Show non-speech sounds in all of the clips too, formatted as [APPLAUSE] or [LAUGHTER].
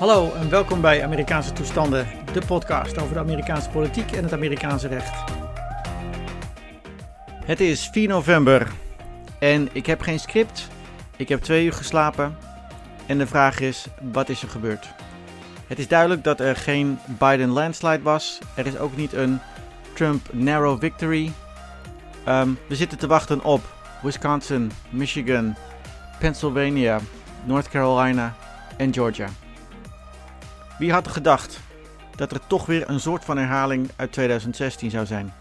Hallo en welkom bij Amerikaanse Toestanden, de podcast over de Amerikaanse politiek en het Amerikaanse recht. Het is 4 november en ik heb geen script. Ik heb twee uur geslapen en de vraag is, wat is er gebeurd? Het is duidelijk dat er geen Biden landslide was. Er is ook niet een Trump narrow victory. Ehm, we zitten te wachten op Wisconsin, Michigan, Pennsylvania, North Carolina en Georgia. Wie had gedacht dat er toch weer een soort van herhaling uit 2016 zou zijn?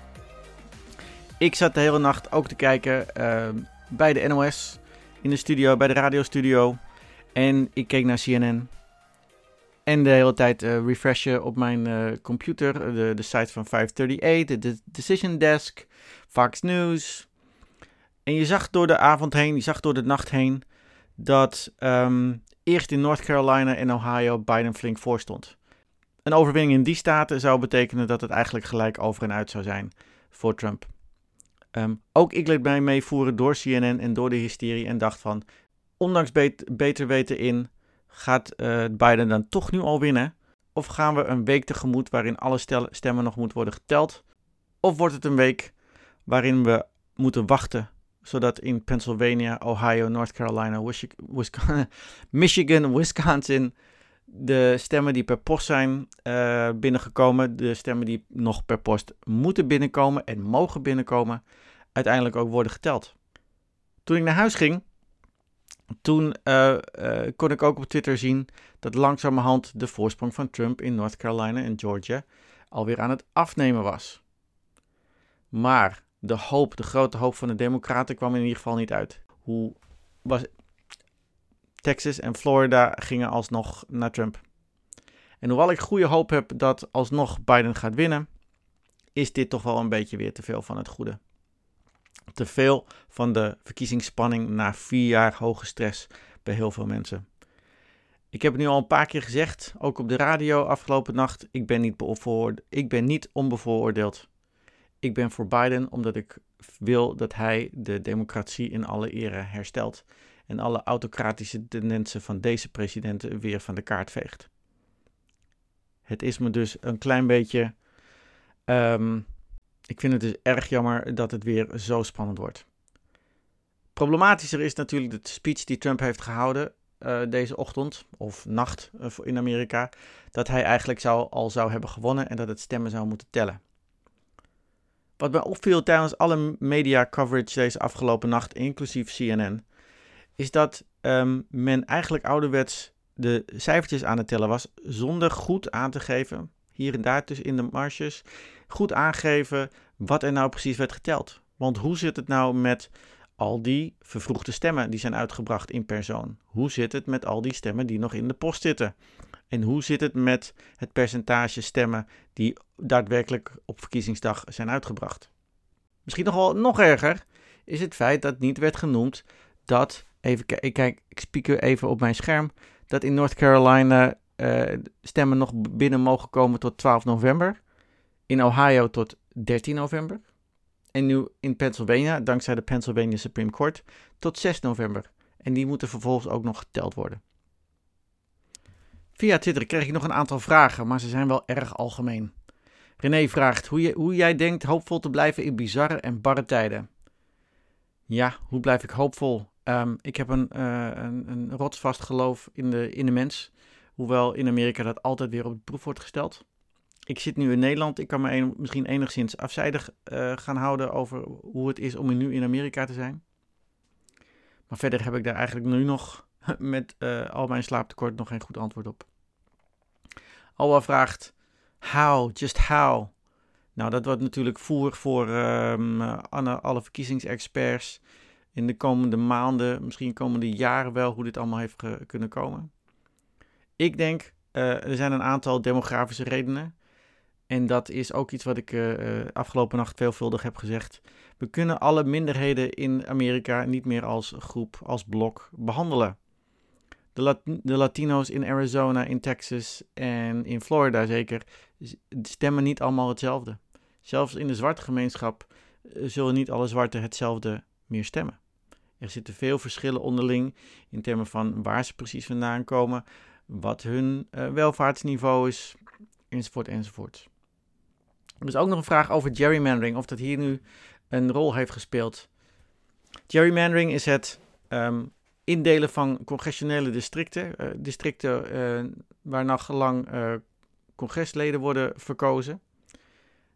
Ik zat de hele nacht ook te kijken ehm, bij de NOS, in de studio, bij de radiostudio. En ik keek naar CNN. En de hele tijd uh, refreshen op mijn uh, computer. De, de site van 538, de, de Decision Desk, Fox News. En je zag door de avond heen, je zag door de nacht heen, dat um, eerst in North Carolina en Ohio Biden flink voorstond. Een overwinning in die staten zou betekenen dat het eigenlijk gelijk over en uit zou zijn voor Trump. Um, ook ik liet mij meevoeren door CNN en door de hysterie en dacht van, ondanks beter weten in, gaat uh, Biden dan toch nu al winnen? Of gaan we een week tegemoet waarin alle stemmen nog moeten worden geteld? Of wordt het een week waarin we moeten wachten zodat in Pennsylvania, Ohio, North Carolina, [LAUGHS] Michigan, Wisconsin de stemmen die per post zijn uh, binnengekomen, de stemmen die nog per post moeten binnenkomen en mogen binnenkomen, uiteindelijk ook worden geteld. Toen ik naar huis ging, toen uh, uh, kon ik ook op Twitter zien dat langzamerhand de voorsprong van Trump in North Carolina en Georgia alweer aan het afnemen was. Maar de hoop, de grote hoop van de Democraten kwam in ieder geval niet uit. Hoe was. Texas en Florida gingen alsnog naar Trump. En hoewel ik goede hoop heb dat alsnog Biden gaat winnen, is dit toch wel een beetje weer te veel van het goede. Te veel van de verkiezingsspanning na vier jaar hoge stress bij heel veel mensen. Ik heb het nu al een paar keer gezegd, ook op de radio afgelopen nacht. Ik ben niet, ik ben niet onbevooroordeeld. Ik ben voor Biden omdat ik wil dat hij de democratie in alle ere herstelt en alle autocratische tendensen van deze presidenten weer van de kaart veegt. Het is me dus een klein beetje. Um, ik vind het dus erg jammer dat het weer zo spannend wordt. Problematischer is natuurlijk de speech die Trump heeft gehouden uh, deze ochtend of nacht uh, in Amerika. Dat hij eigenlijk zou, al zou hebben gewonnen en dat het stemmen zou moeten tellen. Wat mij opviel tijdens alle media coverage deze afgelopen nacht, inclusief CNN, is dat um, men eigenlijk ouderwets de cijfertjes aan het tellen was zonder goed aan te geven, hier en daar tussen in de marges, goed aangeven wat er nou precies werd geteld. Want hoe zit het nou met al die vervroegde stemmen die zijn uitgebracht in persoon? Hoe zit het met al die stemmen die nog in de post zitten? En hoe zit het met het percentage stemmen die daadwerkelijk op verkiezingsdag zijn uitgebracht? Misschien nog wel nog erger is het feit dat niet werd genoemd dat, even ik kijk, ik spiek even op mijn scherm, dat in North Carolina uh, stemmen nog binnen mogen komen tot 12 november, in Ohio tot 13 november en nu in Pennsylvania, dankzij de Pennsylvania Supreme Court, tot 6 november. En die moeten vervolgens ook nog geteld worden. Via Twitter kreeg ik nog een aantal vragen, maar ze zijn wel erg algemeen. René vraagt hoe, je, hoe jij denkt hoopvol te blijven in bizarre en barre tijden. Ja, hoe blijf ik hoopvol? Um, ik heb een, uh, een, een rotsvast geloof in de, in de mens. Hoewel in Amerika dat altijd weer op de proef wordt gesteld. Ik zit nu in Nederland. Ik kan me misschien enigszins afzijdig uh, gaan houden over hoe het is om nu in Amerika te zijn. Maar verder heb ik daar eigenlijk nu nog [LAUGHS] met uh, al mijn slaaptekort nog geen goed antwoord op. Alwa vraagt, how, just how? Nou, dat wordt natuurlijk voer voor um, alle, verkiezingsexperts in de komende maanden, misschien komende jaren wel, hoe dit allemaal heeft kunnen komen. Ik denk, uh, er zijn een aantal demografische redenen. En dat is ook iets wat ik uh, afgelopen nacht veelvuldig heb gezegd. We kunnen alle minderheden in Amerika niet meer als groep, als blok behandelen. De, Lat de Latino's in Arizona, in Texas en in Florida zeker stemmen niet allemaal hetzelfde. Zelfs in de zwarte gemeenschap zullen niet alle zwarten hetzelfde meer stemmen. Er zitten veel verschillen onderling in termen van waar ze precies vandaan komen, wat hun welvaartsniveau is, enzovoort, enzovoort. Er is ook nog een vraag over gerrymandering, of dat hier nu een rol heeft gespeeld. Gerrymandering is het ehm, indelen van congressionele districten, uh, districten uh, waar nachtlang uh, congresleden worden verkozen.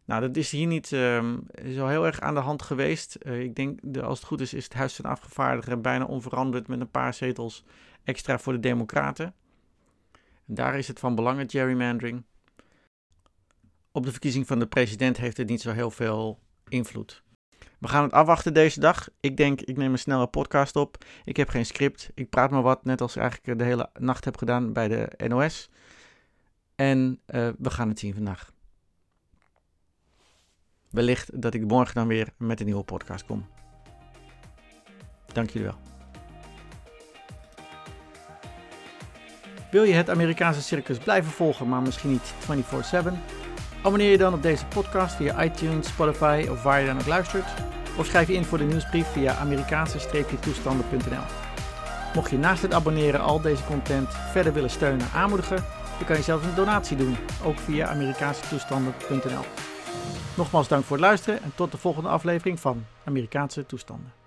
Nou, dat is hier niet zo heel erg aan de hand geweest. ik denk, de, als het goed is, is het Huis van Afgevaardigden bijna onveranderd met een paar zetels extra voor de Democraten. En daar is het van belang, het gerrymandering. Op de verkiezing van de president heeft het niet zo heel veel invloed. We gaan het afwachten deze dag. Ik denk, ik neem een snelle podcast op. Ik heb geen script. Ik praat maar wat, net als ik eigenlijk de hele nacht heb gedaan bij de NOS. En uh, we gaan het zien vandaag. Wellicht dat ik morgen dan weer met een nieuwe podcast kom. Dank jullie wel. Wil je het Amerikaanse circus blijven volgen, maar misschien niet 24/7? Abonneer je dan op deze podcast via iTunes, Spotify of waar je dan ook luistert. Of schrijf je in voor de nieuwsbrief via Amerikaanse-toestanden.nl. Mocht je naast het abonneren al deze content verder willen steunen en aanmoedigen, dan kan je zelfs een donatie doen, ook via Amerikaanse-toestanden.nl. Nogmaals dank voor het luisteren en tot de volgende aflevering van Amerikaanse Toestanden.